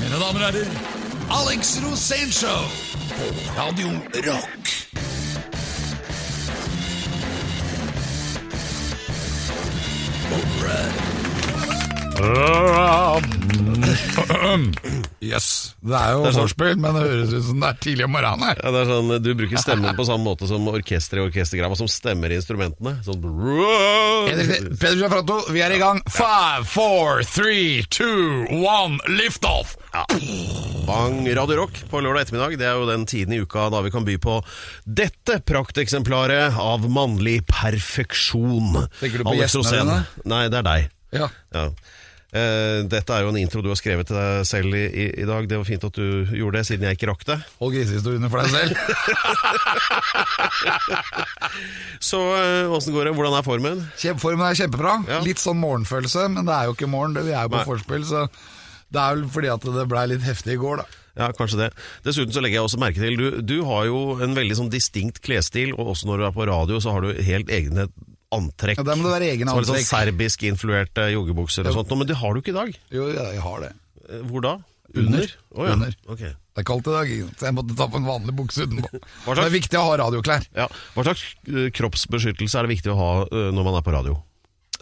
Mine damer og herrer, Alex Rosénshow på Radio Rock. Yes. Det er jo vorspiel, men det høres ut som det er tidlig om morgenen her. Ja, det er sånn, Du bruker stemmen på samme måte som orkesteret i orkestergrava, som stemmer i instrumentene. Sånn Helt riktig. Peder Giafratto, vi er i gang. Five, four, three, two, one, lift off! Bang Radio Rock på lørdag ettermiddag. Det er jo den tiden i uka da vi kan by på dette prakteksemplaret av mannlig perfeksjon. Tenker du på gjestene Rosén. dine? Nei, det er deg. Ja. Ja. Eh, dette er jo en intro du har skrevet til deg selv i, i, i dag. Det var fint at du gjorde det, siden jeg ikke rakk det. Hold grisehistoriene for deg selv. Så eh, åssen går det? Hvordan er formen? Formen er kjempebra. Ja. Litt sånn morgenfølelse, men det er jo ikke morgen. Vi er jo på Nei. forspill, så det er vel fordi at det blei litt heftig i går, da. Ja, kanskje det. Dessuten så legger jeg også merke til Du, du har jo en veldig sånn distinkt klesstil, og også når du er på radio, så har du helt egne antrekk. Ja, der må det være er litt antrekk. Sånn serbisk influerte joggebukser og sånt. Men det har du ikke i dag. Jo, jeg har det. Eh, Hvor da? Under. Oh, ja. Under. Ok. Det er kaldt i dag, så jeg måtte ta på en vanlig bukse utenpå. Det er viktig å ha radioklær. Ja. Hva slags eh, kroppsbeskyttelse er det viktig å ha eh, når man er på radio?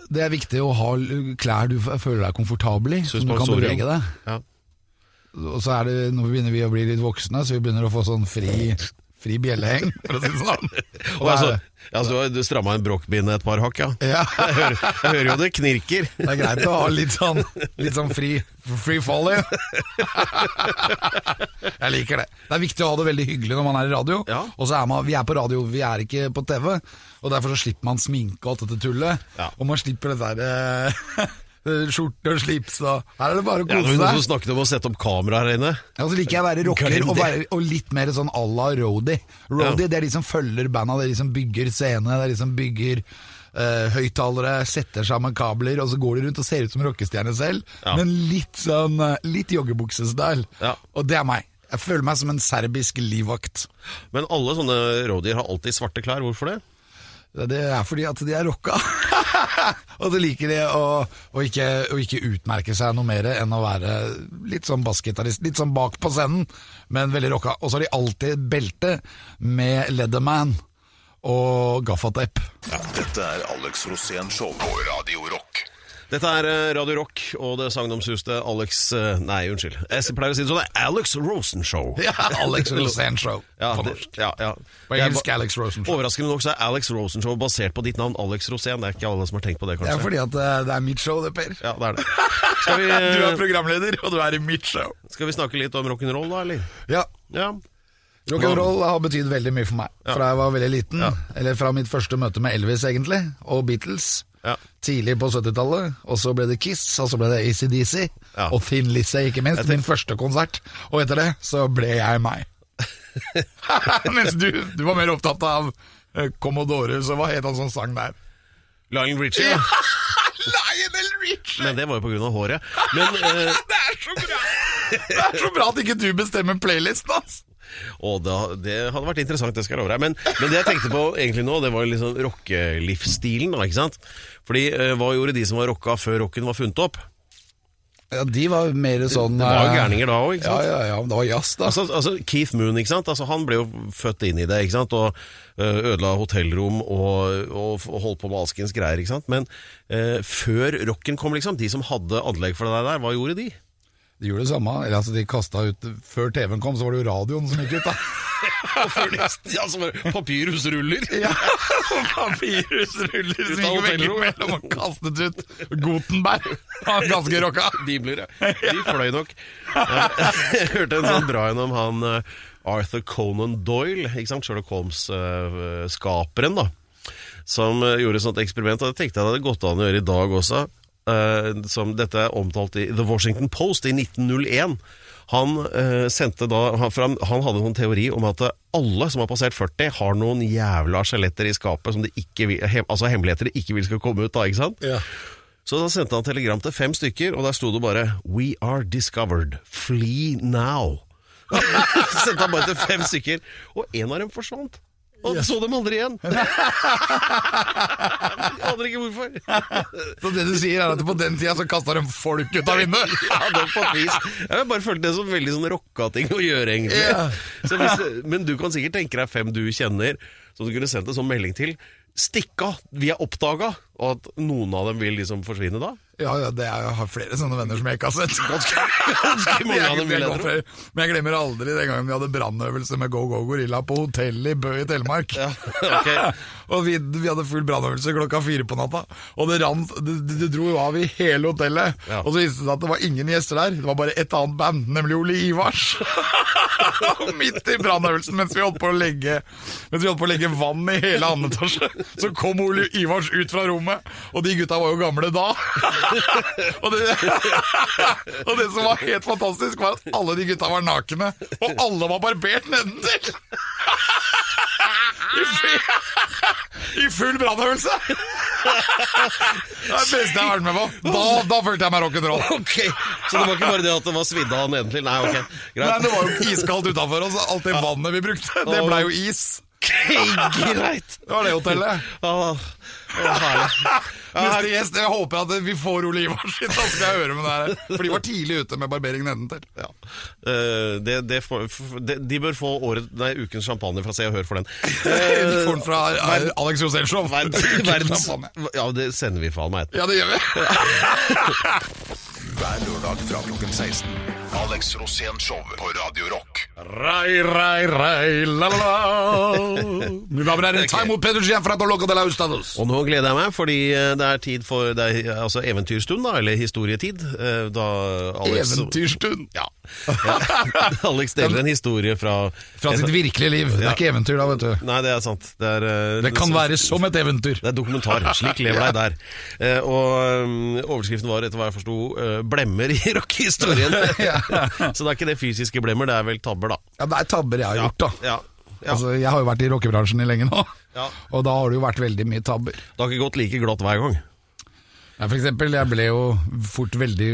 Det er viktig å ha klær du føler deg komfortabel i, som du kan bevege deg. Ja. Og så er det, nå begynner vi å bli litt voksne, så vi begynner å få sånn fri, fri bjelleheng, for å si det sånn. Og altså, altså, du stramma en brokkbinde et par hakk, ja? ja, Jeg hører, jeg hører jo det knirker. det er greit å ha litt sånn, litt sånn fri, free fall. Jeg liker det. Det er viktig å ha det veldig hyggelig når man er i radio. Ja. Og så er man, vi er på radio, vi er ikke på TV. Og derfor så slipper man sminke og alt dette tullet. Ja. Og man slipper det der eh, skjorte og slips og Her er det bare å kose seg. Ja, som snakket om å sette opp kamera her inne. Ja, så liker jeg å være rocker og, være, og litt mer sånn à la roadie. Roadie det er de som følger banda, det er de som bygger scene, det er de som bygger uh, høyttalere, setter sammen kabler, og så går de rundt og ser ut som rockestjerner selv, Ja. men litt sånn eh, litt joggebuksestyle. Ja. Og det er meg. Jeg føler meg som en serbisk livvakt. Men alle sånne roadier har alltid svarte klær. Hvorfor det? Det er fordi at de er rocka. og så liker de å, å, ikke, å ikke utmerke seg noe mer enn å være litt sånn bassgitarist, litt sånn bak på scenen, men veldig rocka. Og så har de alltid belte med Leatherman og gaffateip. Dette er Alex Rosén Show på Radio Rock. Dette er eh, Radio Rock og det sagnomsuste Alex eh, Nei, unnskyld. Jeg pleier å si det sånn. det er Alex Rosen Show. Ja, Alex Rosen Show Ja, på norsk. ja, ja. På engelsk Alex Rosen Show. Overraskende nok så er Alex Rosen Show basert på ditt navn, Alex Rosén. Det er ikke alle som har tenkt på det, kanskje. Det er fordi at eh, det er mitt show, det, Per. Ja, det er det. Vi, Du er programleder, og du er i mitt show. skal vi snakke litt om rock'n'roll, da, eller? Ja, Ja. Rock'n'roll har betydd veldig mye for meg fra jeg var veldig liten. Ja. Eller fra mitt første møte med Elvis, egentlig, og Beatles. Ja. Tidlig på 70-tallet. Og så ble det Kiss, og så ble det ACDC. Ja. Og Thin Lizzie, ikke minst. Min første konsert. Og etter det så ble jeg meg. Mens du, du var mer opptatt av eh, Commodore, så hva het han som sang der? Lionel Richie, ja. Lionel Richie! Men det var jo på grunn av håret. Men uh... Det er så bra! Det er så bra at ikke du bestemmer playlisten, ass! Og da, det hadde vært interessant, det skal jeg love deg. Men, men det jeg tenkte på egentlig nå, det var liksom rockelivsstilen, da, ikke sant? Fordi eh, hva gjorde de som var rocka før rocken var funnet opp? Ja, de var mer sånn Det var jo eh, gærninger da òg, ikke Ja, sant? ja, ja. Det var jazz, da. Altså, altså Keith Moon, ikke sant? Altså, han ble jo født inn i det, ikke sant? Og øh, ødela hotellrom og, og, og holdt på med alskens greier, ikke sant? Men eh, før rocken kom, liksom, de som hadde anlegg for det der, hva gjorde de? De gjorde det samme. Eller altså, de kastet ut Før TV-en kom, så var det jo radioen som gikk ut, da. Før de, ja, som papirhusruller. Ja, Papirhusruller som gikk hotellrom. mellom og kastet ut Gutenberg. Han ganske rocka. De blir det. De fløy nok. Jeg hørte en sånn bra en om han eh, Arthur Conan Doyle, ikke sant? Sherlock Holmes-skaperen, da. Som eh, gjorde et sånt eksperiment, og det tenkte jeg det hadde gått an å gjøre i dag også. Eh, som dette er omtalt i The Washington Post i 1901. Han, eh, sendte da, han, han, hadde en teori om at alle som har passert 40, har noen jævla skjeletter i skapet, som de ikke vil, he, altså hemmeligheter de ikke vil skal komme ut. da, ikke sant? Ja. Så da sendte han telegram til fem stykker, og der sto det bare 'We are discovered. Flee now'. Sendte han bare til fem stykker, og en av dem forsvant. Og så dem aldri igjen. Jeg aner ikke hvorfor. Så det du sier er at på den tida så kasta de folk ut av vinduet? Ja, det var på et vis. Jeg bare følte det som veldig sånn rocka ting å gjøre, egentlig. Yeah. Så hvis, men du kan sikkert tenke deg fem du kjenner, som du kunne sendt en sånn melding til. Stikk av! Vi er oppdaga! Og at noen av dem vil liksom forsvinne da. Ja, ja, det er, jeg har flere sånne venner som jeg ikke har sett. Ganske mange av dem vil Jeg jeg tro. Men jeg glemmer aldri den gangen vi hadde brannøvelse med Go Go Gorilla på hotellet i Bø i Telemark. Ja, okay. Og vi, vi hadde full brannøvelse klokka fire på natta. Og det, rant, det, det dro jo av i hele hotellet. Ja. Og så viste det seg at det var ingen gjester der. Det var bare et annet band, nemlig Ole Ivars. Midt i brannøvelsen mens vi holdt på å legge Mens vi holdt på å legge vann i hele andre etasje, så kom Ole Ivars ut fra rommet. Og de gutta var jo gamle da. og, det, og det som var helt fantastisk, var at alle de gutta var nakne. Og alle var barbert nedentil! I full, I full brannøvelse! Det er det beste jeg har vært med på. Da, da følte jeg meg rock'n'roll. Ok, Så det var ikke bare det at det var svidd av nedentil? Nei, ok, Nei, det var jo iskaldt utafor oss. Alt det vannet vi brukte, det blei jo is. Greit. Det var det hotellet. Åh, åh. Neste gjest, jeg håper at vi får Ole Ivars inn, da skal jeg høre med det her. For de var tidlig ute med barbering nedentil. Ja. Uh, det, det for, det, de, bør få året, nei, ukens champagne fra Se og Hør for den. De får den fra eh, Alex. Verdens, verdens, ja, det sender vi faen meg etterpå. Ja, det gjør vi. Hver lørdag fra klokken 16. Alex Rosén Show på Radio Rock. Rei, rei, rei, la, la, la. Mine damer og herrer, ta imot Peder Gian fra Loco de la Ustados. Og nå gleder jeg meg, fordi eh, det er tid for det er, altså eventyrstund, da, eller historietid. eh, Da Alex, Eventyrstund. Ja. ja. Alex deler en historie fra Fra sitt virkelige liv. Det er ikke eventyr, da, vet du. Nei, det er sant. Det, er, eh, Det kan være som et eventyr. Det er dokumentar. Slik lever deg der. Eh, og um, overskriften var, etter hva jeg forsto, 'blemmer i rockehistorien'. Så det er ikke det fysiske blemmer, det er vel tabber, da. Ja, Det er tabber jeg har gjort, da. Ja. ja. Altså, jeg har jo vært i rockebransjen i lenge nå, Ja. og da har det jo vært veldig mye tabber. Det har ikke gått like glatt hver gang. Ja, for eksempel, jeg ble jo fort veldig,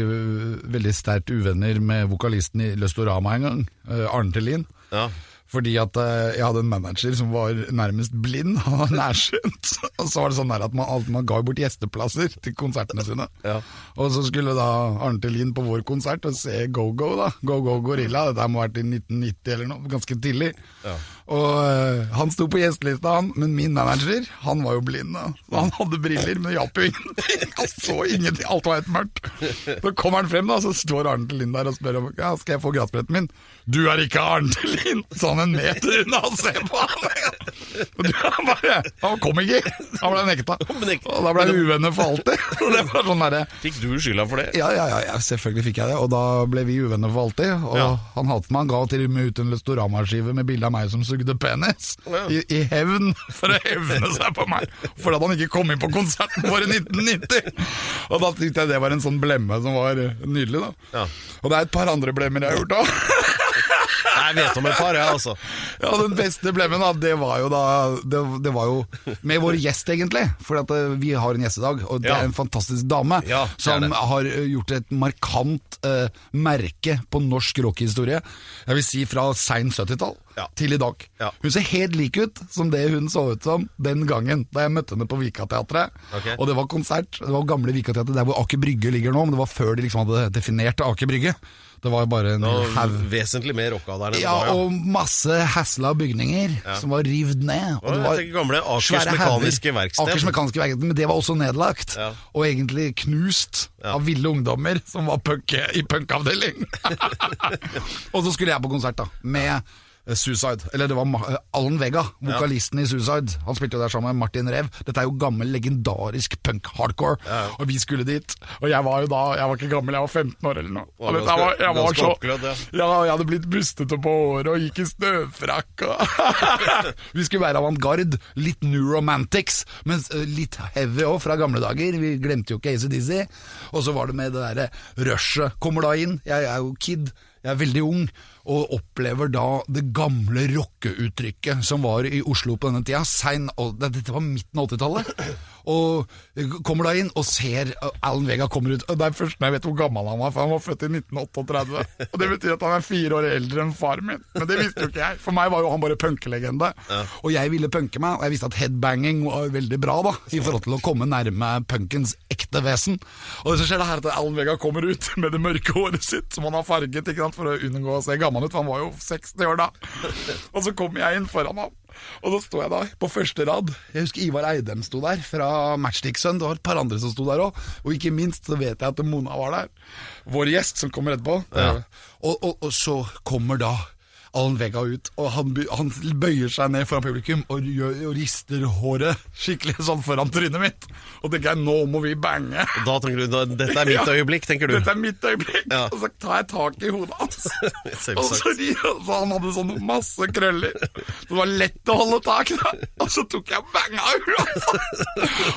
veldig sterkt uvenner med vokalisten i Løstorama en gang, eh, Arne Tellin. Ja. Fordi at eh, jeg hadde en manager som var nærmest blind, han var nærsynt. Og så var det sånn der at man, alt- man ga bort gjesteplasser til konsertene sine. Ja. Og så skulle da Arne Tellin på vår konsert og se Go-Go, da. Go-Go Gorilla. Dette må ha vært i 1990 eller noe, ganske tidlig. Ja. Og eh, han sto på gjestelista, han, men min manager, han var jo blind. Så han hadde briller, men det hjalp jo ingenting. Han så ingenting, alt var helt mørkt. Så kommer han frem, da, så står Arne til Lind der og spør om ja, skal jeg få gratisbilletten min. Du er ikke Arne til Så han en meter unna og ser på han. Og du, han bare, han kom ikke, han ble nekta. Og da ble vi uvenner for alltid. Og det var sånn der, Fikk du skylda for det? ja, ja, ja, selvfølgelig fikk jeg det, og da ble vi uvenner for alltid. Og Ja. han hatet meg, han ga til og med ut en Lestorama-skive med bilde av meg som sugde penis, i, i hevn, for å hevne seg på meg, for at han ikke kom inn på konserten vår i 1990. Og da tenkte jeg det var en sånn blemme som var nydelig, da. Ja. Og det er et par andre blemmer jeg har gjort òg. Jeg vet om et par, jeg, altså. Ja, den beste blemmen da, det var jo da Det, det var jo med vår gjest egentlig For at eh, vi har en gjest i dag Og det Ja. er en fantastisk dame Ja, Som har eh, gjort et markant uh, merke På norsk rockehistorie. Jeg vil si fra sein 70-tall Ja. Til i dag Ja. Hun ser helt lik ut som det hun så ut som Den gangen da jeg møtte henne på Vikateatret Okay. Og det var konsert Det var gamle Vikateatret Der hvor Aker Brygge ligger nå Men det var før de liksom hadde definert Aker Brygge Det var bare en haug vesentlig mer rocka der ja, var, ja. og masse hasla bygninger som var rivd ned. Og det tenker gamle Akers Mekaniske. Verksted. Akers Mekaniske Verksted, Men det var også nedlagt. Ja. Og egentlig knust Ja. av ville ungdommer som var punk i punkavdeling. og så skulle jeg på konsert da, med Suicide, eller det var eh, Alan Vega, vokalisten i Suicide. Han spilte jo der sammen med Martin Rev. Dette er jo gammel, legendarisk punk-hardcore. Og vi skulle dit. Og jeg var jo da, jeg var ikke gammel, jeg var 15 år eller noe. Og dette jeg var, jeg var så, ja. ja, jeg hadde blitt bustete på håret og gikk i støvfrakk. Og vi skulle være avantgarde, litt new romantics, men eh, litt heavy òg fra gamle dager. Vi glemte jo ikke ACDC. Og så var det med det derre rushet. Kommer da inn, jeg er jo kid, jeg er veldig ung, og opplever da det gamle rockeuttrykket som var i Oslo på denne tida. Sein, dette var midten av 80-tallet. Og kommer da inn og ser Alan Vega kommer ut. Og Det er først når jeg vet hvor gammel han var, for han var født i 1938. Og Det betyr at han er fire år eldre enn faren min. Men det visste jo ikke jeg. For meg var jo han bare punkelegende. Og jeg ville punke meg, og jeg visste at headbanging var veldig bra da i forhold til å komme nærme punkens ekte vesen. Og så skjer det her at Alan Vega kommer ut med det mørke håret sitt, som han har farget ikke sant, for å unngå å se gammel ut, for han var jo 60 år da. Og så kommer jeg inn foran ham. Og så sto jeg da på første rad. Jeg husker Ivar Eidem sto der fra Matchstick-sønn. Det var et par andre som sto der òg. Og ikke minst så vet jeg at Mona var der. Vår gjest som kommer etterpå. Og, og, og så kommer da Alan Vega ut, og han, han bøyer seg ned foran publikum og, gjør, og rister håret skikkelig sånn foran trynet mitt. Og tenker jeg, nå må vi bange. Da tenker du, Dette er mitt øyeblikk, tenker du. Dette er mitt øyeblikk. Ja. Og så tar jeg tak i hodet hans. Og så, ri- så han hadde sånn masse krøller. Så det var lett å holde tak da. Og så tok jeg banga huet.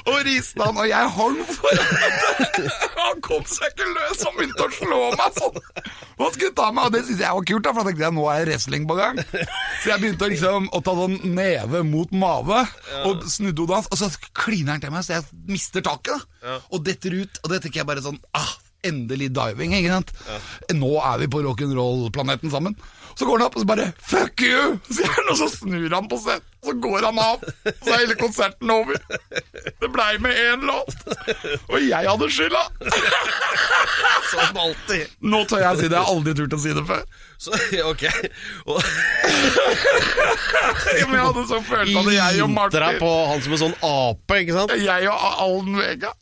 Og riste han, og jeg hang foran. Han kom seg ikke løs og begynte å slå meg sånn. Hva skulle ta meg, og det syns jeg var kult, da, for da tenkte jeg nå er wrestling på gang. Så jeg begynte å liksom å ta sånn neve mot mave, og snudde hodet hans, og så kliner han til meg, så jeg mister taket. da. Og detter ut, og det tenker jeg bare sånn ah, Endelig diving, ikke sant? Nå er vi på rock'n'roll-planeten sammen. Så går han opp og så bare 'fuck you', sier han, og så snur han på scenen. Så går han av, så er hele konserten over. Det blei med én låt, og jeg hadde skylda. Som alltid. Nå tør jeg si det, jeg har aldri turt å si det før. Så, ok. Og, Men jeg hadde så følt at jeg og Martin på han som en sånn ape, ikke sant? Jeg og Alden Vega.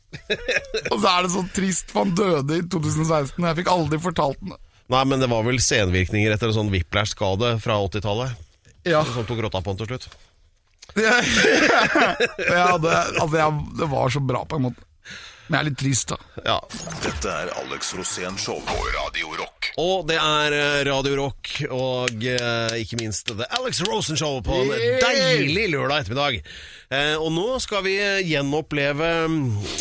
Og så er det så trist, for han døde i 2016, og jeg fikk aldri fortalt den. Nei, men det var vel senvirkninger etter en sånn whiplash-skade fra 80-tallet. Ja, Som tok rotta på han til slutt. jeg hadde, altså jeg, det var så bra på en måte. Men jeg er litt trist, da. Ja. Dette er Alex Rosén Show på Radio Rock. Og det er eh, Radio Rock og eh, ikke minst The Alex Rosen Show på en yeah! deilig lørdag ettermiddag. Eh, og nå skal vi gjenoppleve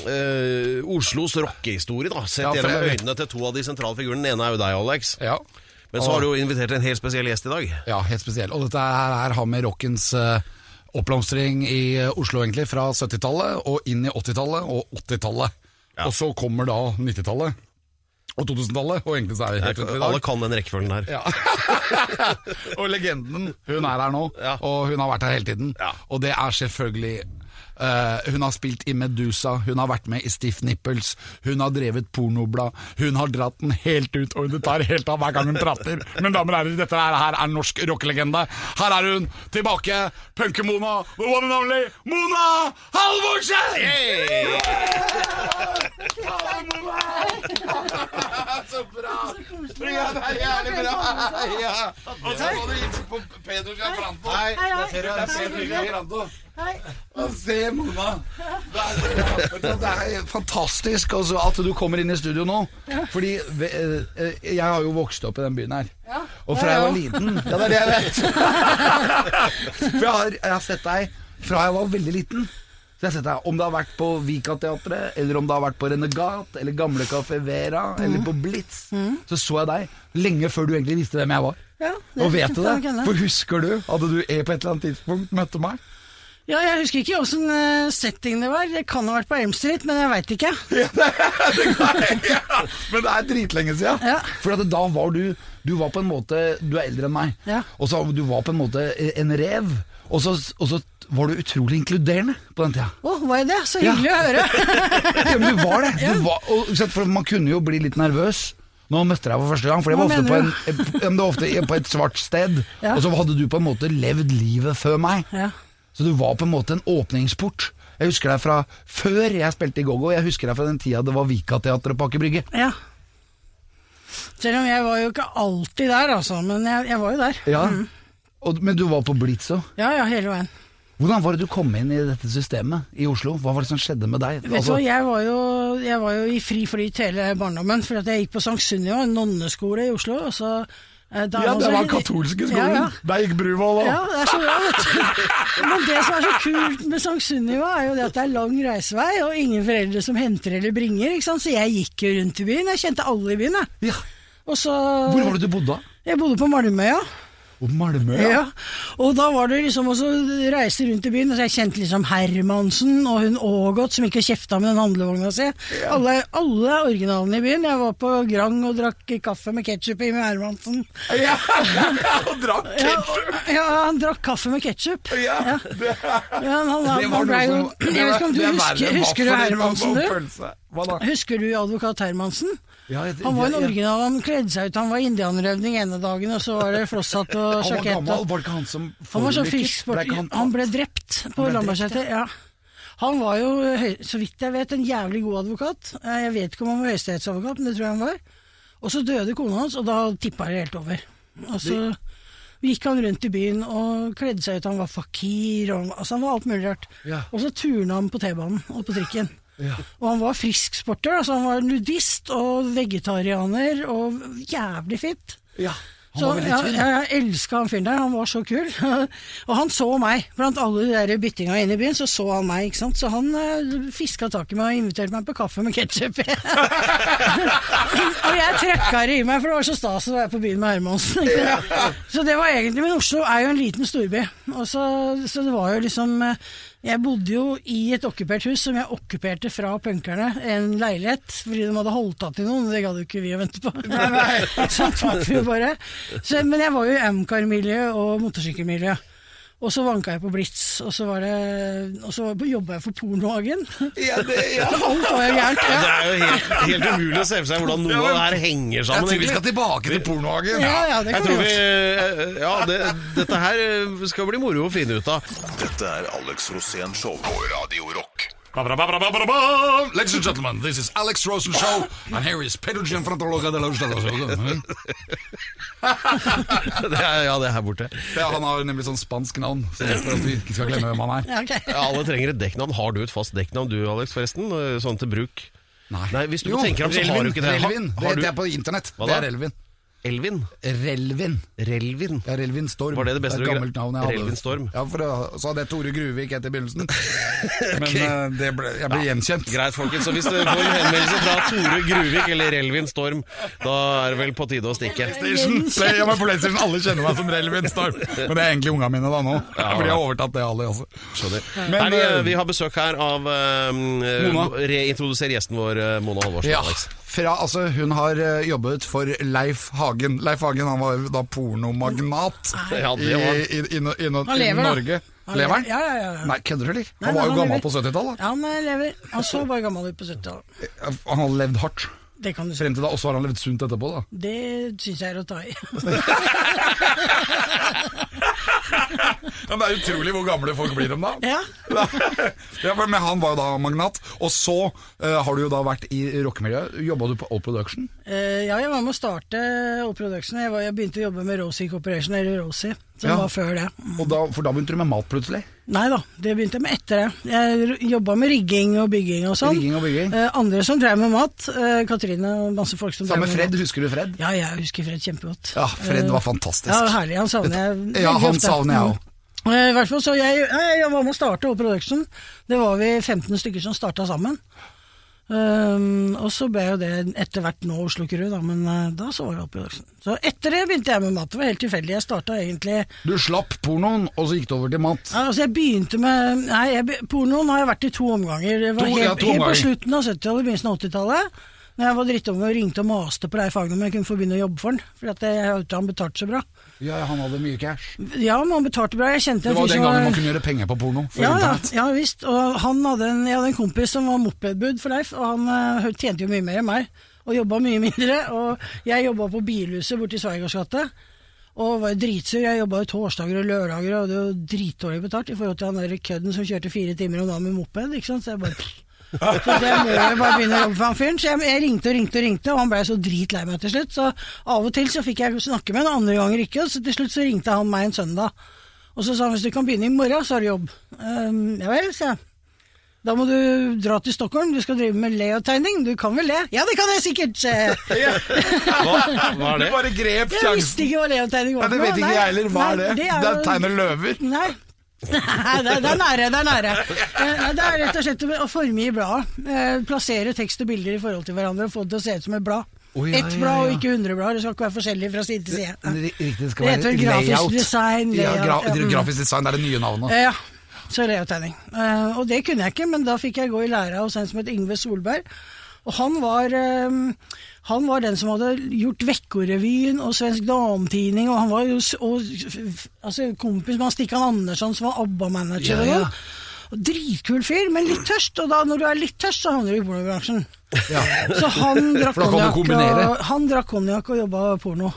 eh, Oslos rockehistorie, da. Sett Ja, gjennom øynene til to av de sentrale figurene. Den ene er jo deg, Alex. Ja. Men så har du jo invitert en helt spesiell gjest i dag. Ja, helt spesiell. Og dette her, her har med rockens eh, oppblomstring i eh, Oslo, egentlig, fra 70-tallet og inn i 80-tallet og 80-tallet. Og så kommer da 90-tallet og 2000-tallet, og egentlig så er det helt Alle kan den rekkefølgen her. Ja. og legenden, hun er her nå, Ja. og hun har vært her hele tiden. Ja. Og det er selvfølgelig Hun har spilt i Medusa, hun har vært med i Stiff Nipples, hun har drevet pornoblad, hun har dratt den helt ut, og det tar helt av hver gang hun prater. Men damer og herrer, dette her, er norsk rockelegende. Her er hun tilbake, punke-Mona, the one and only Mona Halvorsen! Så bra! Ja, det er jævlig bra! Ja. Og så må du hilse på Pedro Gianfranto. Hei, det er Pedro Og se Mona. Det er, fantastisk altså, at du kommer inn i studio nå. Fordi eh, jeg har jo vokst opp i den byen her. Og fra jeg var liten Ja, det er det jeg vet. For jeg har, jeg har sett deg fra jeg var veldig liten. Så jeg har sett deg Om det har vært på Vikateatret, eller om det har vært på Renegat, eller Gamle Café Vera, eller på Blitz, så så jeg deg lenge før du egentlig visste hvem jeg var. Ja, det Og vet du det? For husker du at du er på et eller annet tidspunkt møtte meg? Ja, jeg husker ikke åssen eh, setting det var. Det kan ha vært på Elm Street, men jeg veit ikke. ja, men det er dritlenge siden. Ja. For at da var du Du var på en måte Du er eldre enn meg. Ja. Og så du var på en måte en rev. Og så, og så var du utrolig inkluderende på den tida. Å, var jeg det? Så hyggelig å høre. Ja, men du var det. Du var, og, for man kunne jo bli litt nervøs. Nå møtte jeg deg for første gang, for det var ofte, på, en, det var ofte på et svart sted. Ja. Og så hadde du på en måte levd livet før meg. Ja. Så du var på en måte en åpningsport. Jeg husker deg fra før jeg spilte i Gogo. Jeg husker deg fra den tida det var Vikateatret på Aker Brygge. ja. Selv om jeg var jo ikke alltid der, altså. Men jeg, jeg var jo der. Ja. Og, men du var på Blitz òg. Ja, ja, hele veien. Hvordan var det du kom inn i dette systemet i Oslo? Hva var det som skjedde med deg? Altså, jeg var, jo, jeg var jo i fri flyt hele barndommen, for at jeg gikk på Sankt Sunniva, en nonneskole i Oslo. Og så, ja, det var var katolske skolen. Ja, ja. Der gikk Bruvoll òg. Ja, det er så bra, vet du. Men det som er så kult med Sankt Sunniva, er jo det at det er lang reisevei, og ingen foreldre som henter eller bringer. ikke sant? Så jeg gikk jo rundt i byen. Jeg kjente alle i byen. jeg. Ja. Og så Hvor var det du bodde da? Jeg bodde på Malmøya. Og Malmö, Ja. Og da var det liksom også reise rundt i byen, og jeg kjente liksom Hermansen og hun Ågot som ikke kjefta med den handlevogna si. Alle, alle originalene i byen. Jeg var på Grang og drakk kaffe med ketsjup i med Hermansen. Ja, og drakk Ja, ja, han drakk kaffe med ketsjup. Ja, Ja. Ja, han, han, han noe jo som Jeg vet ikke om du det Hva da? Husker du advokat Hermansen? Ja, jeg- Han var en original, han kledde seg ut, han var indianerøvning ene dagen, og så var det flosshatt og Han var gammel, var det ikke han som sånn forulykket? fiskesport. Han, han- ble drept på Lambertseter. Ja. Han var jo, så vidt jeg vet, en jævlig god advokat. Eh, Jeg vet ikke om han var høyesterettsadvokat, men det tror jeg han var. Og så døde kona hans, og da tippa det helt over. Og så gikk han rundt i byen og kledde seg ut. Han var fakir, og altså han var alt mulig rart. Ja. Og så turna han på T-banen og på trikken. Ja. Og han var frisksporter, altså han var nudist og vegetarianer og jævlig fit. Ja, han Så var veldig tynn. jeg, jeg elska han fyren der, han var så kul. og han så meg. Blant alle de der byttinga inne i byen, så så han meg. ikke sant? Så han uh, fiska tak i meg og inviterte meg på kaffe med ketsjup. og jeg trøkka det i meg, for det var så stas å være på byen med Hermansen. Så det var egentlig Men Oslo er jo en liten storby. Og så, så det var jo liksom eh, Jeg bodde jo i et okkupert hus som jeg okkuperte fra punkerne, en leilighet, fordi de hadde holdt av til noen, det gadd jo ikke vi å vente på. så tok vi bare. Så, men jeg var jo i Amcar-miljø og motorsykkelmiljø. Og så vanka jeg på Blitz, og så, var det, og så jobba jeg for Pornohagen. Ja, det, ja. Alt var jo gærent. Det er jo helt, helt umulig å se for seg hvordan noe av det her henger Jeg sammen. tror vi skal tilbake til pornohagen. Ja, ja, det Jeg kan tror vi gjøre. Ja, det, dette her eh, skal bli moro å finne ut av. Dette er Alex Rosén Show på Radio Rock. Ladies and gentlemen, this is Alex Rosen Show, and here is Pedro Gianfrantologa de la Det er, ja, det er her borte. Ja, han har nemlig sånn spansk navn, så for at vi ikke skal glemme hvem han er. Ja. Ja, alle trenger et dekknavn. Har du et fast dekknavn du, Alex, forresten? Sånn til bruk? Nei, hvis du tenker om, så har du ikke det. Har- Relvin, det du- jeg på internett. Hva Det er Relvin. Elvin? Relvin. Relvin? Ja, Relvin Storm. Var det det beste er et du- gammelt navn jeg hadde. Relvin Storm? Ja, for da- så hadde jeg Tore Gruvik etter begynnelsen. Men eh, det ble, jeg ble gjenkjent. Greit, folkens. Så hvis du får en henvendelse fra Tore Gruvik eller Relvin Storm, da er det vel på tide å stikke. PlayStation. Play, ja, men på PlayStation, Alle kjenner meg som Relvin Storm. Men det er egentlig unga mine da nå. For de har overtatt det, alle også. Skjønner. Men, Nei, vi, eh, vi har besøk her av um, Mona. Reintroduser gjesten vår, eh, Mona Halvorsen. Ja, Alex. Fra, altså, hun har eh, jobbet for Leif Hagen. Leif Hagen han var da pornomagnat Ja, i, var i, i, i, i, Han i lever. Norge. Lever han? Ja, ja, ja. Nei, kødder du, eller? Nei, Han var jo han gammel lever. på 70-tallet. Ja, han lever. Han så bare gammel ut på 70-tallet. Han har levd hardt Det kan du si. frem til da, og så har han levd sunt etterpå. da Det syns jeg er å ta i. Men Det er utrolig hvor gamle folk blir om da. ja. ja, men han var jo da magnat. Og så uh, har du jo da vært i rockemiljøet. Jobba du på All Production? Uh, ja, jeg var med å starte Old Production. Jeg, var, jeg begynte å jobbe med Rosie Corporation, eller Rosie, som Ja. var før det. Og da, for da begynte du med mat plutselig? Nei da, det begynte jeg med etter det. Jeg jobba med rigging og bygging og sånn. Rigging og bygging. Eh, andre som drev med mat. Eh, Katrine og masse folk som drev Sammen med Fred, mat. husker du Fred? Ja, jeg husker Fred kjempegodt. Ja, Fred Eh, var fantastisk. Ja, herlig. Han savner jeg Ja, han savner jeg Mm. òg. Eh, I hvert fall, så jeg, ja, jeg var med å starte Old Production. Det var vi 15 stykker som starta sammen. Um, og så ble jo det etter hvert nå Oslo Kru, da, men uh, da så var det i Production. Så etter det begynte jeg med mat. Det var helt tilfeldig. Jeg starta egentlig Du slapp pornoen, og så gikk du over til mat. ja, Altså, jeg begynte med Nei, jeg, pornoen har jeg vært i to omganger. Det var To- helt, ja, to helt på slutten av 70-tallet, begynnelsen av 80-tallet. Når jeg var drittom og ringte og maste på Leif Hagen om jeg kunne få begynne å jobbe for han. For at jeg hørte han betalte så bra. Ja, han hadde mye cash. Ja, men han betalte bra. Jeg kjente Det var den gangen var man kunne gjøre penger på porno. Ja, ja, ja visst. Og han hadde en, jeg hadde en kompis som var mopedbud for Leif, og han uh, tjente jo mye mer enn meg. Og jobba mye mindre. Og jeg jobba på Bilhuset borti Sveigårds gate. Og var dritsur. Jeg jobba jo torsdager og lørdager og hadde jo dritdårlig betalt i forhold til han der kødden som kjørte fire timer om dagen med moped. ikke sant? Så jeg bare så det må jeg bare begynne å jobbe for han fyren. Så jeg, jeg ringte og ringte og ringte, og han blei så dritlei meg til slutt. Så av og til så fikk jeg snakke med han, andre ganger ikke. Og så til slutt så ringte han meg en søndag. Og så sa han hvis du kan begynne i morgen, så har du jobb. Ehm, ja vel, sa jeg. Da må du dra til Stockholm, du skal drive med Leo-tegning. Du kan vel le? Ja, det kan jeg sikkert! Hva, hva er Du bare grep sjansen. Jeg visste ikke hva leotegning var. Nei, det vet ikke jeg heller. Hva er nei, det? Det er jo- tegne løver. Nei. Nei, det, er- det er nære, det er nære. Eh, Det er rett og slett å formgi bladet. Eh, Plassere tekst og bilder i forhold til hverandre og få det til å se ut som et blad. Oh, ja, Ett blad og ikke 100 blader. Det skal ikke være forskjellig fra side til side. Riktig, det skal være layout. design, Ja, gra ja, mm. grafisk design, er det nye navnet. Eh, Ja, så layout-tegning. Og det kunne jeg ikke, men da fikk jeg gå i lære hos en som het Yngve Solberg. Og han var, eh, han var den som hadde gjort Vekkorevyen og Svensk Dametidning, og han var jo altså, kompis med Stikkan Andersson som var ABBA-manager. Ja, ja. Dritkul fyr, men litt tørst, og da når du er litt tørst, så havner du i pornobransjen. Ja. Så han drakk konjakk og, og jobba porno.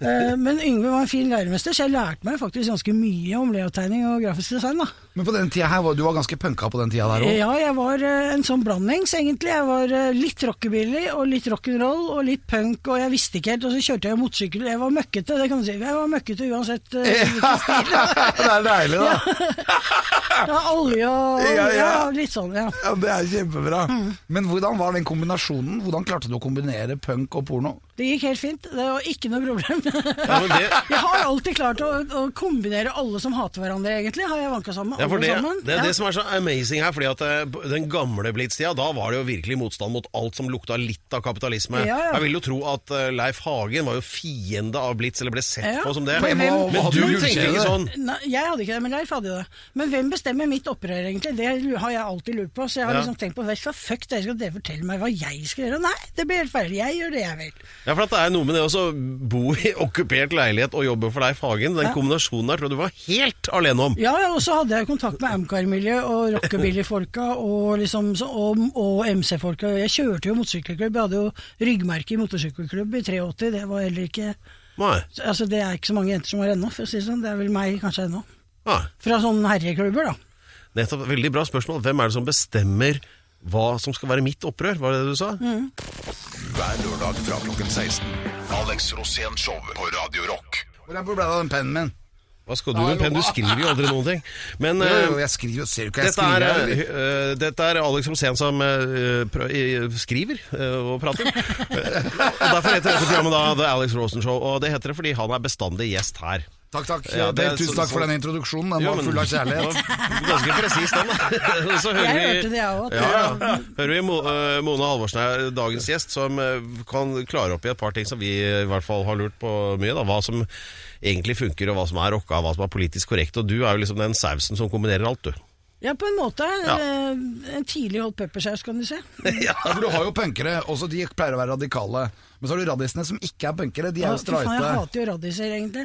Eh, men Yngve var en fin læremester, så jeg lærte meg faktisk ganske mye om layout-tegning og grafisk design. da. Men på den tida her, du var ganske punka på den tida der òg? Ja, jeg var eh, en sånn blandings, egentlig. Jeg var eh, litt rockebilly og litt rock'n'roll og litt punk, og jeg visste ikke helt. Og så kjørte jeg motorsykkel. Jeg var møkkete, det kan du si. Jeg var møkkete uansett uh, hvilken stil. det er deilig, da. Ja, olje og Ja, ja, ja. litt sånn, ja. Ja, Det er kjempebra. Mm. Men hvordan var den kombinasjonen? Hvordan klarte du å kombinere punk og porno? Det gikk helt fint. Det var ikke noe problem. Jeg har alltid klart å, å kombinere alle som hater hverandre, egentlig. Har jeg vanka sammen med Ja, for det, det er Ja. det som er så amazing her, fordi at eh, den gamle Blitz-tida, da var det jo virkelig motstand mot alt som lukta litt av kapitalisme. Ja, ja. Jeg vil jo tro at eh, Leif Hagen var jo fiende av Blitz, eller ble sett på som det. Men hvem- men du tenker ikke sånn. Nei, jeg hadde ikke det, men Leif hadde det. Men hvem bestemmer mitt opprør, egentlig? Det har jeg alltid lurt på. Så jeg har liksom tenkt på hva, fuck dere, skal dere fortelle meg hva jeg skal gjøre? Nei, det blir helt feil. Jeg gjør det jeg vil. Ja, for at det er noe med det å bo i okkupert leilighet og jobbe for Leif Hagen. Den kombinasjonen der tror jeg du var helt alene om. Ja, ja, og så hadde jeg kontakt med Amcar-miljø og rockebilly-folka og, liksom, og, og MC-folka. Jeg kjørte jo motorsykkelklubb. Jeg hadde jo ryggmerke i motorsykkelklubb i 83. Det var heller ikke Nei. Altså, det er ikke så mange jenter som har ennå, for å si det sånn. Det er vel meg kanskje ennå. Nei. Fra sånne herreklubber, da. Nettopp. Veldig bra spørsmål. Hvem er det som bestemmer hva som skal være mitt opprør? Var det det du sa? Mm. Hver lørdag fra klokken 16. Alex Rosén Show på Radio Rock. Hvor ble det av den pennen min? Hva skal du med penn? Du skriver jo aldri noen ting. Men Jo, eh, jo, jeg skriver jo, ser du ikke jeg Dette er, skriver? eller? eh, dette er Alex Rosén som uh, skriver uh, og prater. Eh, og Derfor heter dette programmet da The Alex Rosen Show, og det heter det fordi han er bestandig gjest her. Takk, takk. Ja, det er Tusen takk for den introduksjonen. Den Jo, var full av kjærlighet. Ganske presis, den. Så hører Jeg vi, hørte det, jeg òg. ja, ja. Hører vi Mo, eh, Mona Halvorsen er dagens gjest, som eh, kan klare opp i et par ting som vi i hvert fall har lurt på mye. Da. Hva som egentlig funker, og hva som er rocka, hva som er politisk korrekt. Og du er jo liksom den sausen som kombinerer alt, du. Ja, på en måte. Ja. eh, En tidlig hot peppersaus, kan du se. Ja, for du har jo punkere, også de pleier å være radikale. Men så har du raddisene som ikke er punkere, de er jo streite. jeg hater jo raddiser, egentlig.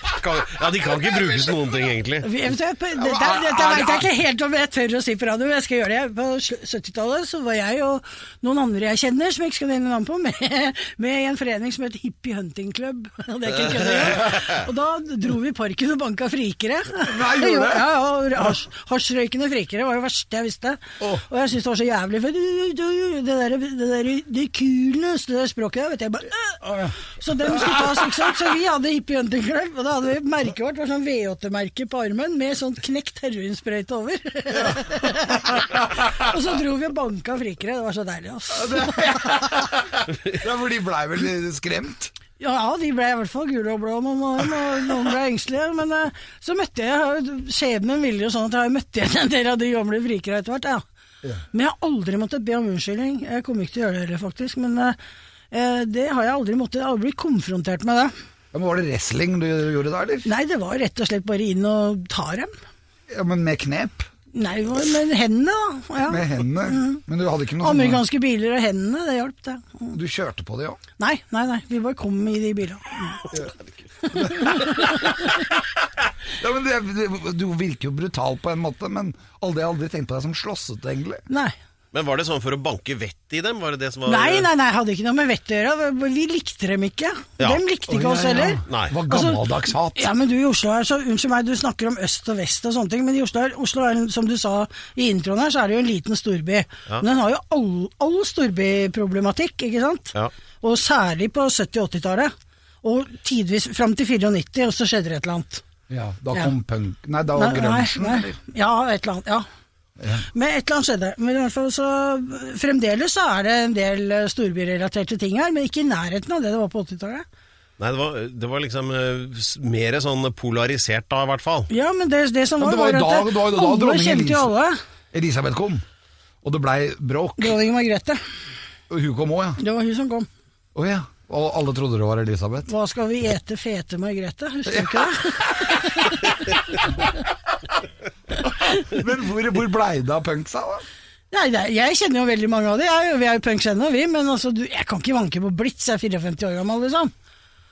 Kan, ja, De kan ikke brukes til noen ting, egentlig. Vet dette veit jeg ikke helt om jeg tør å si på radio, men jeg skal gjøre det. På 70-tallet så var jeg og noen andre jeg kjenner, som jeg ikke skal nevne navn på, med, med i en forening som het Hippie Hunting Club. Det er ikke kødd. Og da dro vi i parken og banka frikere. Nei, gjorde det? Ja, ja, og hasj- Hasjrøykende frikere var det verste jeg visste. Og jeg syntes det var så jævlig, for du- du- det der, det der det kuleste det språket der, vet jeg bare. Så dem skulle tas, ikke sant. Så vi hadde Hippie Hunting Club, og da hadde merket vårt var sånn V8-merke på armen med sånn knekt heroinsprøyte over. og så dro vi og banka frikere. Det var så deilig, ass. Ja, for de blei vel skremt? Ja, de ble i hvert fall gule og blå, noen noen ble engstelige. Men eh, så møtte jeg Skjebnen ville jo sånn at jeg har møtt igjen en del av de gamle frikere etter hvert. Ja. Men jeg har aldri måttet be om unnskyldning. Jeg kommer ikke til å gjøre det heller, faktisk. Men eh, eh, det har jeg aldri måttet. Jeg har aldri blitt konfrontert med det. Ja, men Var det wrestling du gjorde da, eller? Nei, det var rett og slett bare inn og ta dem. Ja, men med knep? Nei, med hendene, da. Ja. Med hendene? Men du hadde ikke noe Amerikanske sånne... biler og hendene, det hjalp, det. Du kjørte på det òg? Nei, nei, nei. Vi bare kom i de bilene. Ja, men det, det, du virker jo brutal på en måte, men aldri, aldri tenkt på deg som slåssete, egentlig. Nei. Men var det sånn for å banke vettet i dem? Var det det som var Nei, nei, nei, hadde ikke noe med vett å gjøre. Vi likte dem ikke. Ja. Dem likte ikke oh, oss ja, ja. heller. Nei. Det var Altså, gammeldags hat. Ja, men du i Oslo er så, Unnskyld meg, du snakker om øst og vest og sånne ting, men i Oslo er, Oslo er som du sa i introen her, så er det jo en liten storby. Men den har jo all, all storbyproblematikk, ikke sant? Ja. Og særlig på 70- og 80-tallet. Og tidvis fram til 94, og så skjedde det et eller annet. Ja, da Ja. kom punk Nei, da var grunchen, eller? Ja, et eller annet. Ja. Men et eller annet skjedde. Men i hvert fall så Fremdeles så er det en del eh, storbyrelaterte ting her, men ikke i nærheten av det det var på 80-tallet. Nei, det var, det var liksom uh, mer sånn polarisert da, i hvert fall. Ja, men det, det som var, det var var da- at det var da alle kjente jo alle. Elisabeth kom, og det blei bråk. Dronning Margrethe. Hun kom òg, ja. Det var hun som kom. Oh, ja. Og alle trodde det var Elisabeth. Hva skal vi ete, fete Margrethe? Husker du ikke det? Men hvor, hvor blei det av punksa, da? Nei, er- jeg kjenner jo veldig mange av dem. Jeg, vi er jo punks ennå, vi. Men altså, du, jeg kan ikke vanke på Blitz. Jeg er 54 år gammel, liksom.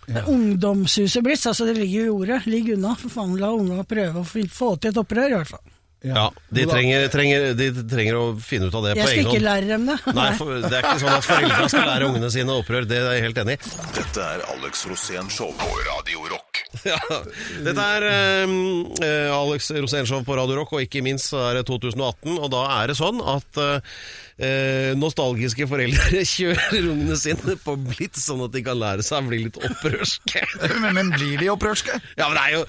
Er Ungdomshuset Blitz, altså det ligger jo i ordet. Ligg unna. For faen, la unga prøve å få til et opprør, i hvert fall. Ja, de trenger, trenger, de trenger å finne ut av det Jeg på skal ikke lære dem det. Nei, for, det er ikke sånn at foreldra skal lære ungene sine opprør, det er jeg helt enig i. Dette er Alex Rosén Show på Radio Rock. Ja. Dette er eh, eh, Alex Rosénshow på Radio Rock, og ikke minst er det 2018. Og da er det sånn at eh, nostalgiske foreldre kjører ungene sine på Blitz, sånn at de kan lære seg å bli litt opprørske. Men, men blir de opprørske? Ja, men det er jo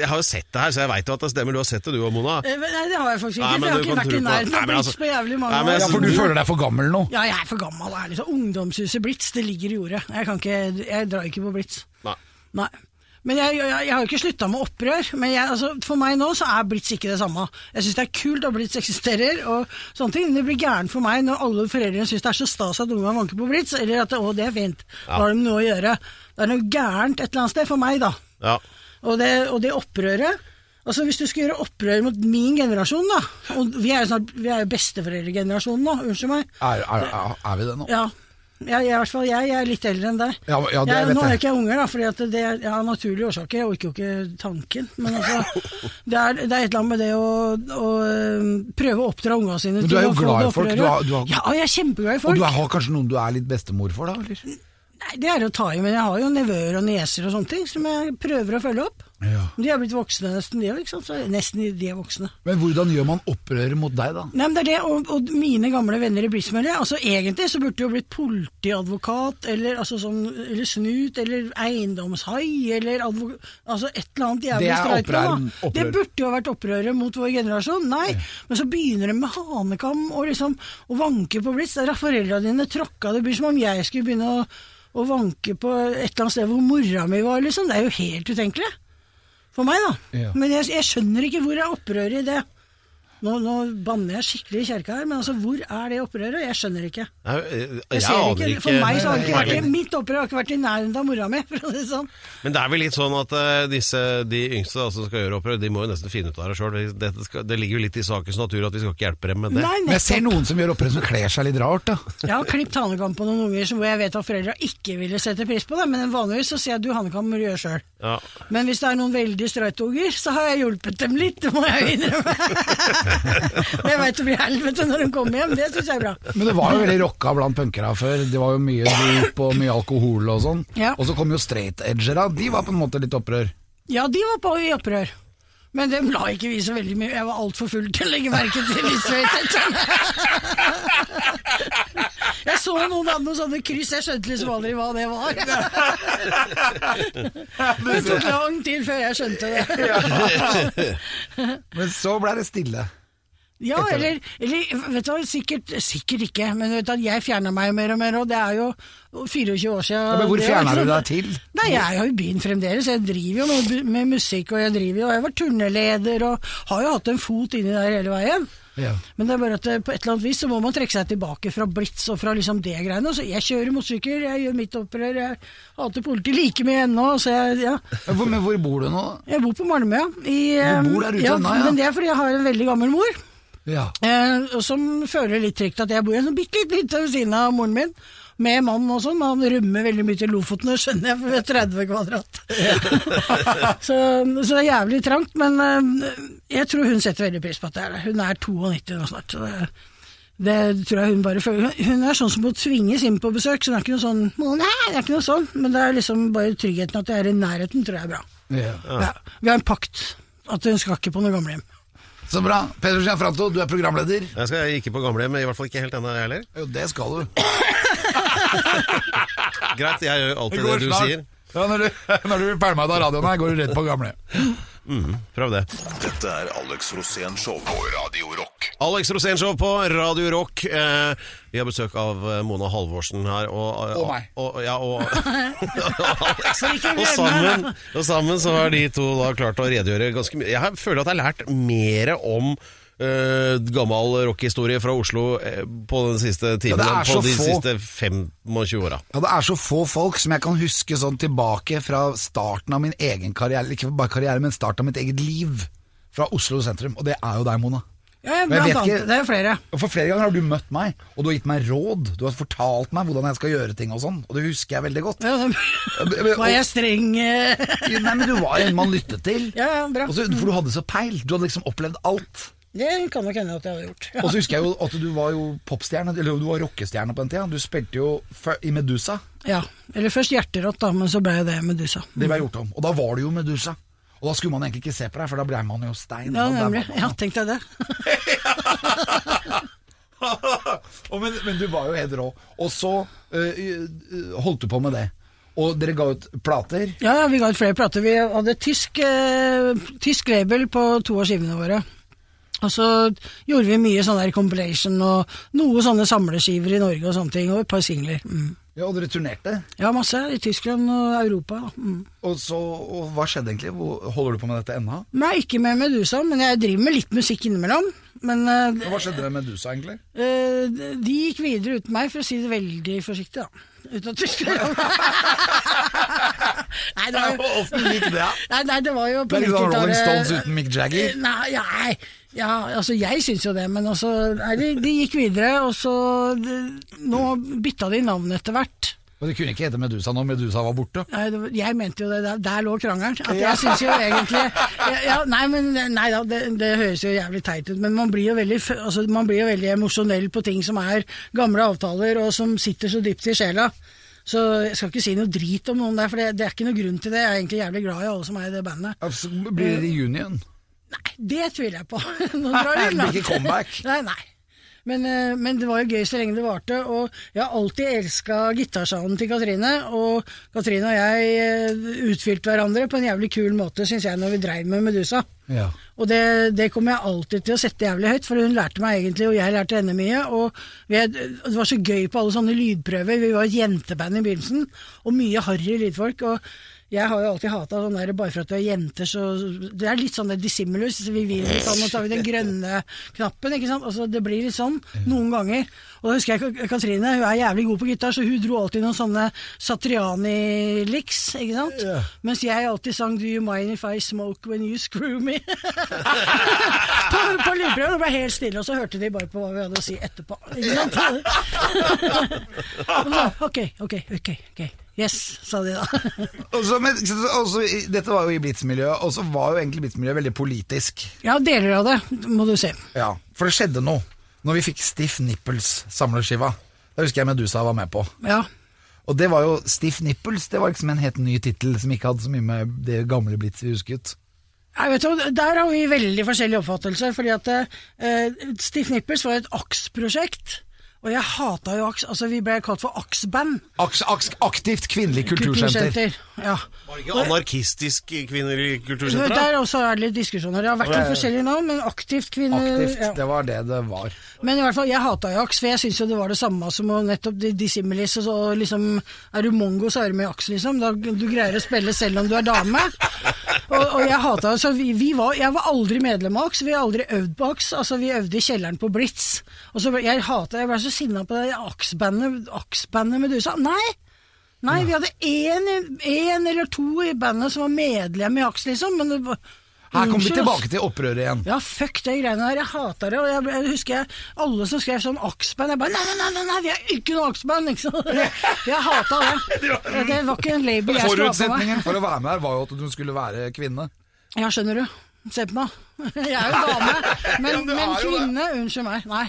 Jeg har jo sett det her, så jeg veit jo at det stemmer. Du har sett det du og Mona. Eh, Nei, det har jeg faktisk Nei, ikke. men for jeg har du ikke vært i nærheten av Blitz altså- på jævlig mange Nei, men år. Ja, For du føler deg for gammel nå? Ja, jeg er for gammel. Det er liksom Ungdomshuset Blitz, det ligger i jordet. Jeg, kan ikke, jeg drar ikke på Blitz. Nei. Nei. Men jeg, jeg, jeg har jo ikke slutta med opprør. Men jeg, altså, for meg nå så er Blitz ikke det samme. Jeg syns det er kult at Blitz eksisterer, og sånne ting. Men det blir gærent for meg når alle foreldrene syns det er så stas at ungene vanker på Blitz, eller at å, det er fint. Da har de noe å gjøre. Det er noe gærent et eller annet sted, for meg, da. Ja. Og det, og det opprøret Altså Hvis du skal gjøre opprør mot min generasjon, da Og vi er jo snart Vi er jo besteforeldregenerasjonen nå, unnskyld meg. Er, er, er vi det nå? Ja. Jeg, i hvert fall jeg, jeg er litt eldre enn deg. Ja, ja, det jeg, vet nå er ikke jeg unger, da, for det er ja, naturlige årsaker. Jeg orker jo ikke tanken. Men altså, det er, det er et eller annet med det å, å øhm, prøve å oppdra ungene sine Men du er jo glad i folk, du har- du har- Ja, jeg er kjempeglad i folk. Og du har kanskje noen du er litt bestemor for, da? eller? Nei, Det er å ta i, men jeg har jo nevøer og nieser og sånne ting som jeg prøver å følge opp. Ja. De er blitt voksne nesten, de òg. Nesten de er voksne. Men hvordan gjør man opprøret mot deg, da? Nei, men det er det, og, og mine gamle venner i Blitzmølle altså Egentlig så burde det jo blitt politiadvokat, eller, altså sånn, eller snut, eller eiendomshai, eller advokat, altså et eller annet jævlig Det er opprør- da. opprør. Det burde jo vært opprøret mot vår generasjon. Nei, men så begynner de med hanekam og liksom å vanke på Blitz. Der har foreldra dine tråkka. Det blir som om jeg skulle begynne å, å vanke på et eller annet sted hvor mora mi var, liksom. Det er jo helt utenkelig. For meg, da. Ja. Men jeg, jeg skjønner ikke hvor er opprøret i det. Nå, nå banner jeg skikkelig i kjerka her, men altså, hvor er det opprøret? Jeg skjønner ikke. Jeg, jeg, Jeg aner ikke. For meg så har det ikke vært. Mitt opprør har ikke vært i nærheten av mora mi, for å si det sånn. Men det er vel litt sånn at uh, disse, de yngste da, som skal gjøre opprør, de må jo nesten finne ut av det sjøl. Det, det ligger jo litt i sakens natur at vi skal ikke hjelpe dem med det. Nei, Men jeg ser noen som gjør opprør som kler seg litt rart, da. Jeg har klippet hanekam på noen unger som- hvor jeg vet at foreldra ikke ville sette pris på det, men vanligvis så sier jeg du hanekam må du gjøre sjøl. Ja. Men hvis det er noen veldig strøyte unger, så har jeg hjulpet dem litt, det må jeg innrømme. Jeg veit du blir helvete når hun kommer hjem, det syns jeg er bra. Men det var jo veldig rocka blant punkere før. Det var jo mye dop og mye alkohol og sånn. Ja. Og så kom jo straight edgera. De var på en måte litt opprør. Ja, de var på i opprør. Men dem la ikke vi så veldig mye Jeg var altfor full til å legge merke til straight Jeg så noen hadde noen sånne kryss, jeg skjønte liksom aldri hva det var. Det tok lang tid før jeg skjønte det. Men så ble det stille. Ja, eller, eller vet du hva, sikkert, sikkert ikke, men du, jeg fjerna meg mer og mer, og det er jo 24 år siden. Ja, men hvor fjerna fjerner du deg til? Nei, jeg er jo i byen fremdeles. Jeg driver jo med, med musikk, og jeg driver jo, jeg var turneleder, og har jo hatt en fot inni der hele veien. Ja. Men det er bare at på et eller annet vis så må man trekke seg tilbake fra Blitz og fra liksom det greiene. Så jeg kjører motorsykkel, jeg gjør mitt opprør, jeg hater politiet like mye ennå. Ja. Men hvor bor du nå? jeg bor på Malmö, ja. I, Du bor der ute ja, ennå, ja. Men det er fordi jeg har en veldig gammel mor. Ja. Eh, som føler litt trygt at jeg bor i en sånn bitte litt hytte ved siden av moren min. Med mann og sånn, men han rømmer veldig mye til Lofoten, det skjønner jeg, for vi er 30 kvadrat. så, så det er jævlig trangt, men eh, jeg tror hun setter veldig pris på at det er det. Hun er 92 nå snart. Så det, det tror jeg hun bare føler. Hun er sånn som må tvinges inn på besøk, så det er ikke noe sånn Nei, det er ikke noe sånn. Men det er liksom bare tryggheten at jeg er i nærheten, tror jeg er bra. ja. Ja. Vi har en pakt. At hun skal ikke på noe gamlehjem. Så bra. Peder Gianfranto, du er programleder. Jeg skal ikke på gamlehjem, i hvert fall ikke helt ennå, jeg heller. Jo, det skal du. Greit, jeg gjør alltid det, du snart. sier. Ja, når du, når du pælmer ut av radioen her, går du rett på gamle. Prøv det. Dette er Alex Rosén Show på Radio Rock. Alex Rosén Show på Radio Rock. Eh, vi har besøk av eh, Mona Halvorsen her. Og, Og meg. Og, ja, og, og, sammen, og sammen så har de to da klart å redegjøre ganske mye. Jeg føler at jeg har lært mer om eh, gammel rockehistorie fra Oslo uh, på den siste timen, Ja, på de få. siste 25 åra. Ja, Det er så få folk som jeg kan huske sånn tilbake fra starten av min egen karriere, ikke bare karriere, men starten av mitt eget liv, fra Oslo sentrum. Og det er jo deg, Mona. Ja, Men blant annet. ikke- Det er jo flere. Og For flere ganger har du møtt meg, og du har gitt meg råd. Du har fortalt meg hvordan jeg skal gjøre ting og sånn, og det husker jeg veldig godt. Ja, det, var jeg streng? Nei, men du var en man lyttet til. Ja, ja, bra. Også, for du hadde så peil. Du hadde liksom opplevd alt. Det kan nok hende at jeg hadde gjort. Ja. Og så husker jeg jo at du var jo popstjerne, eller du var rockestjerne på den tida. Du spilte jo i Medusa. ja. Eller først Hjerterått, da, men så ble det Medusa. Det ble gjort om. Og da var du jo Medusa. Og da skulle man egentlig ikke se på deg, for da ble man jo stein. Ja, nemlig. Ja, tenk deg det. Men, men du var jo helt rå. Og så øh, holdt du på med det. Og dere ga ut plater. Ja, ja, vi ga ut flere plater. Vi hadde tysk, øh, tysk label på to av skivene våre. Og så gjorde vi mye sånn der compilation og noe sånne samleskiver i Norge og sånne ting, og et par singler. Mm. Ja, og dere turnerte. Ja, masse. I Tyskland og Europa. Mm. Og, så, og hva skjedde egentlig? Holder du på med dette ennå? Nei, ikke med Medusa, men jeg driver med litt musikk innimellom. Men uh, Hva skjedde med Medusa, egentlig? Uh, de gikk videre uten meg, for å si det veldig forsiktig, da. Uten at du skulle Nei, det var jo Åssen gikk det? Nei, nei, det var jo er litt sånn Rolling Stones uten Mick Jagger. Nei, nei, ja, altså jeg syns jo det, men altså nei, de, de gikk videre, og så de, Nå bytta de navn etter hvert. Og det kunne ikke hete Medusa når Medusa var borte. Nei, det, jeg mente jo det, der, der lå krangelen. At jeg syns jo egentlig ja, Nei, men nei da, det, det høres jo jævlig teit ut, men man blir jo veldig, altså, man blir jo veldig emosjonell på ting som er gamle avtaler, og som sitter så dypt i sjela. Så jeg skal ikke si noe drit om noen der, for det, det er ikke noe grunn til det. Jeg er egentlig jævlig glad i alle som er i det bandet. Altså, Så blir det reunion. Nei, det tviler jeg på. Nå drar Det langt. ikke comeback. Nei, nei. Men, eh, men det var jo gøy så lenge det varte, og jeg har alltid elska gitarsalen til Katrine. Og Katrine og jeg eh, utfylte hverandre på en jævlig kul måte, syns jeg, når vi dreiv med Medusa. Ja. Og det, det kommer jeg alltid til å sette jævlig høyt, for hun lærte meg egentlig, og jeg lærte henne mye. Og vi, det var så gøy på alle sånne lydprøver. Vi var et jenteband i begynnelsen, og mye harry lydfolk. og jeg har jo alltid hata sånn der bare for at du er jenter, så Det er litt sånn det dissimulus. Vi vil litt sånn, og så har vi den grønne knappen, ikke sant. Altså, det blir litt sånn noen ganger. Og da husker jeg Ka- Katrine, hun er jævlig god på gitar, så hun dro alltid noen sånne Satriani-licks, ikke sant. Mens jeg alltid sang Do you mind if I smoke when you screw me? på på lydprøven. Det ble helt stille, og så hørte de bare på hva vi hadde å si etterpå. Ikke sant? Så, ok, ok, ok. ok. Yes, sa de da. også, men, også, dette var jo i Blitz-miljøet, og så var jo egentlig Blitz-miljøet veldig politisk. Ja, deler av det, må du se. Ja, For det skjedde noe når vi fikk Stiff Nipples samleskiva. Da husker jeg Medusa var med på. Ja. Og det var jo Stiff Nipples, det var liksom en helt ny tittel som ikke hadde så mye med det gamle Blitz vi husket. Jeg vet du, Der har vi veldig forskjellige oppfattelser. fordi at uh, Stiff Nipples var et AKS-prosjekt. Og jeg hata jo AKS. Altså, vi ble kalt for AKS-band. Aks, aks, aktivt kvinnelig kultursenter. Ja. Var det ikke anarkistisk kvinner i kultursenteret? Der også er det litt diskusjoner. Det har vært litt forskjellige navn, men aktivt kvinne... Aktivt, ja. det var det det var. Men i hvert fall, jeg hata jo aks, for jeg syns jo det var det samme som å nettopp di- dissimilis. Og så liksom, er du mongo, så er du med i aks, liksom. Da, du greier å spille selv om du er dame. Og, og jeg hata så vi, vi var, Jeg var aldri medlem av aks, vi har aldri øvd på aks. Altså, vi øvde i kjelleren på Blitz. Og så, jeg hata, jeg ble så sinna på det aks-bandet aks-bandet Medusa. Nei! Nei, vi hadde én eller to i bandet som var medlem i aks, liksom. Men det var, Her kommer vi tilbake til opprøret igjen. Ja, fuck de greiene der. Jeg hater det. Og jeg, jeg husker alle som skrev sånn aksband. Jeg bare nei, nei, nei, nei, vi er ikke noe aksband! liksom. Jeg hata det. Det var ikke en label jeg skulle ha på meg. Forutsetningen for å være med her var jo at du skulle være kvinne. Ja, skjønner du. Se på meg. Jeg er jo dame, men, er men kvinne det. unnskyld meg. Nei.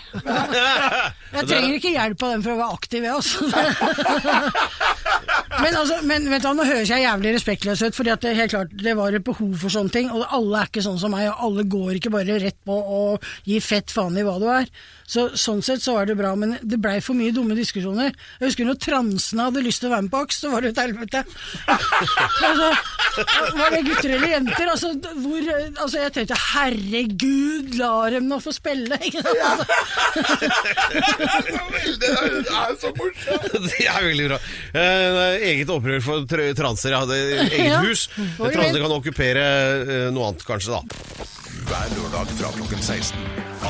Jeg trenger ikke hjelp av dem for å være aktiv, jeg, altså. Men, altså, men vet du, nå høres jeg jævlig respektløs ut, fordi at det, helt klart, det var et behov for sånne ting. Og alle er ikke sånn som meg, og alle går ikke bare rett på å gi fett faen i hva du er. Så, sånn sett så var det bra, men det blei for mye dumme diskusjoner. Jeg husker når transene hadde lyst til å være med på AKS, så var det et helvete. altså, var det gutter eller jenter? Altså, hvor, altså jeg tenkte herregud, la dem nå få spille. Ikke sant? Altså, Det er så morsomt! Det er veldig bra. Eh, det er eget opprør for tr- transer. Jeg hadde eget hus. Transer kan okkupere eh, noe annet, kanskje, da. Hver lørdag fra klokken 16.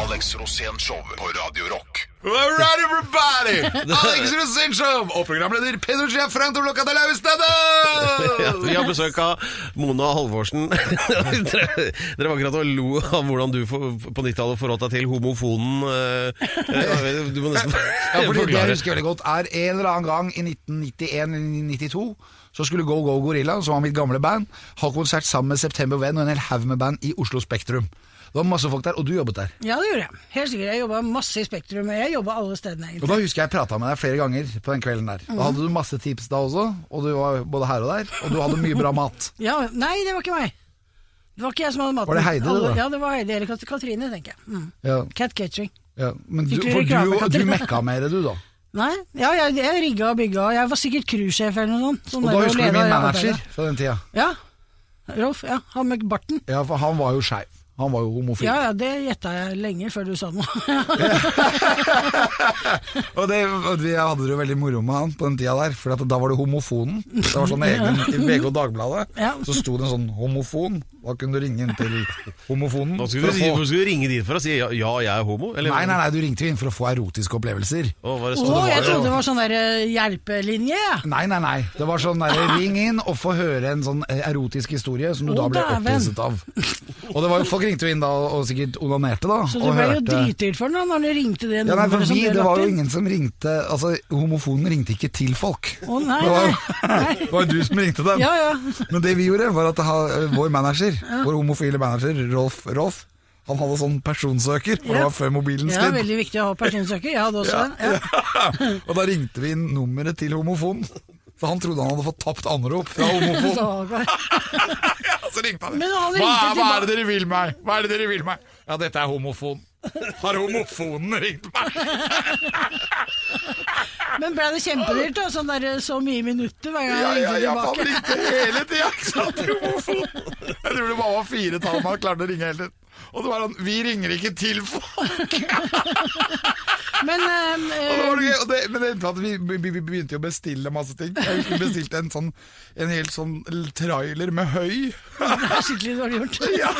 Alex Rosén Show på Radio Rock. All right, everybody! Alex Rosenshov og programleder Pedro Giafranto Loca de la Ustada! Ja, vi har besøk av Mona Halvorsen. dere, dere var akkurat og lo av hvordan du på 90-tallet forholdt deg til homofonen. eh, eh, Du må nesten Ja, fordi det jeg husker veldig godt er en eller annen gang i 1991 eller 92 så skulle Go Go Gorilla, som var mitt gamle band, ha konsert sammen med September Venn og en hel haug med band i Oslo Spektrum. Det var masse folk der, og du jobbet der. Ja, det gjorde jeg. Helt sikkert. Jeg jobba masse i Spektrum. Jeg jobba alle stedene, Og da husker jeg jeg prata med deg flere ganger på den kvelden der. Da hadde du masse tips da også, og du var både her og der, og du hadde mye bra mat. Ja, Nei, det var ikke meg. Det var ikke jeg som hadde maten. Var det Heide, Alle- da? Ja, det var Heide eller Katrine, tenker jeg. Mm. Ja, Cat Catching. ja. Men du, for du, du mekka mer, du da. Nei, ja, jeg, jeg rigga og bygga. Jeg var sikkert crewsjef eller noe sånt. Sånn Og da husker du min manager fra den tida. Ja. Rolf. Ja, Han med barten. Ja, for han var jo skeiv. Han var jo homofil. Ja, ja, det gjetta jeg lenge før du sa noe. Og det, vi hadde det jo veldig moro med han på den tida der, for da var det homofonen. Det var sånn egen I VG og Dagbladet Ja. så sto det en sånn homofon. Da kunne du ringe inn til homofonen. Nå skulle du, få- skulle du ringe dit for å si ja, ja jeg er homo? Eller, Nei, nei, nei, du ringte inn for å få erotiske opplevelser. Å, var det sånn det jeg trodde det var sånn der eh, hjelpelinje. Nei, nei, nei. Det var sånn der, ring inn og få høre en sånn eh, erotisk historie som du oh, da ble opphisset av. Og det var jo, folk ringte jo inn da og, sikkert onanerte, da. Så du ble ble jo hørte- dritdyrt for den da, når du ringte det Ja, nei, for vi, det var jo ingen som ringte Altså, homofonen ringte ikke til folk. Å, nei, det var, nei. det var du som ringte dem. Ja, ja. Men det vi gjorde, var at ha, vår manager, vår homofile manager, Rolf, Rolf han hadde sånn personsøker, for det var før mobilens Ja, veldig viktig å ha personsøker. Jeg hadde også. Ja. og da ringte vi inn nummeret til homofonen. For han trodde han hadde fått tapt anrop fra homofonen. Ja, så ringte han. Hva, hva er det dere vil meg? Hva er det dere vil meg? Ja, dette er homofon. Har homofonen ringt meg? Men ble det kjempedyrt, da? Sånn der, så mye minutter hver gang Ja, jeg ja, ringte ja, for han ringte hele tida. Jeg tror det bare var fire tall man klarte å ringe hele tiden. Og det var sånn Vi ringer ikke til folk! Men um, Og det det og det, men det endte med at vi, vi, vi begynte å bestille masse ting. Vi bestilte en sånn En hel sånn trailer med høy. det er skikkelig dårlig gjort. Ja,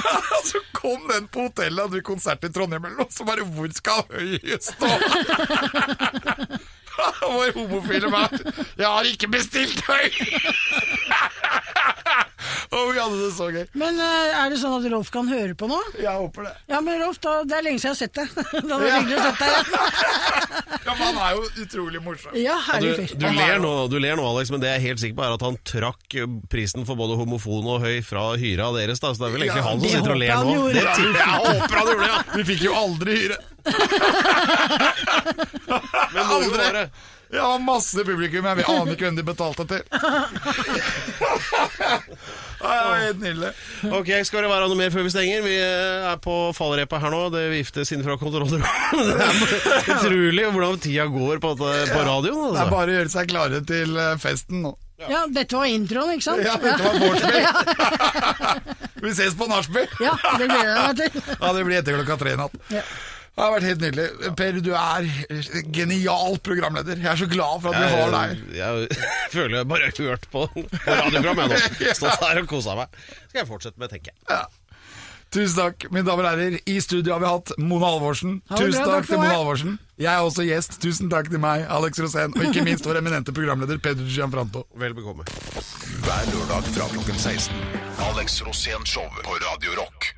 så kom den på hotellet, hadde vi konsert i Trondheim og så bare Hvor skal høy stå? Vår homofile er Jeg har ikke bestilt høy! Og vi hadde det så gøy. Men eh, er det sånn at Rolf kan høre på nå? Jeg håper det. Ja, men Rolf, da, det er lenge siden jeg har sett deg. Da var det Ja. hyggelig å sett deg igjen. Er jo utrolig morsom. Ja, Du, du, ler nå, du ler nå, Alex, men det jeg er helt sikker på er at han trakk prisen for både homofon og høy fra hyra deres. Da. Så det er vel egentlig Ja, han som sitter og ler nå. Det jeg håper han gjorde, ja! Vi fikk jo aldri hyre. Men moro var det. Var masse publikum, jeg aner ikke hvem de betalte til. Ja, helt nydelig. Ok, Skal det være noe mer før vi stenger? Vi eh, er på fallrepa her nå. Det viftes inn fra kontrollrommet. Det er utrolig hvordan tida går på, på radioen. Det er Altså. bare å gjøre seg klare til eh, festen nå. Ja, dette var introen, ikke sant? Ja, dette var vorspiel. Vi ses på nachspiel. Ja, det gleder jeg meg til. Ja, det blir etter klokka tre i natt. Ja. Det har vært helt nydelig. Per, du er genial programleder. Jeg er så glad for at vi har deg. Jeg, jeg føler jeg bare har hørt på på radioprogram jeg nå. Stått her og kosa meg. Skal jeg fortsette med, tenker jeg. Tusen takk, mine damer og herrer. I studio har vi hatt Mona Halvorsen. Tusen takk takk til Mona Alvorsen. Halvorsen. Jeg er også gjest. Tusen takk til meg, Alex Rosén, og ikke minst vår eminente programleder Pedro Gianfranto. Vel bekomme. Hver lørdag fra klokken 16. Alex Rosén Show på Radio Rock.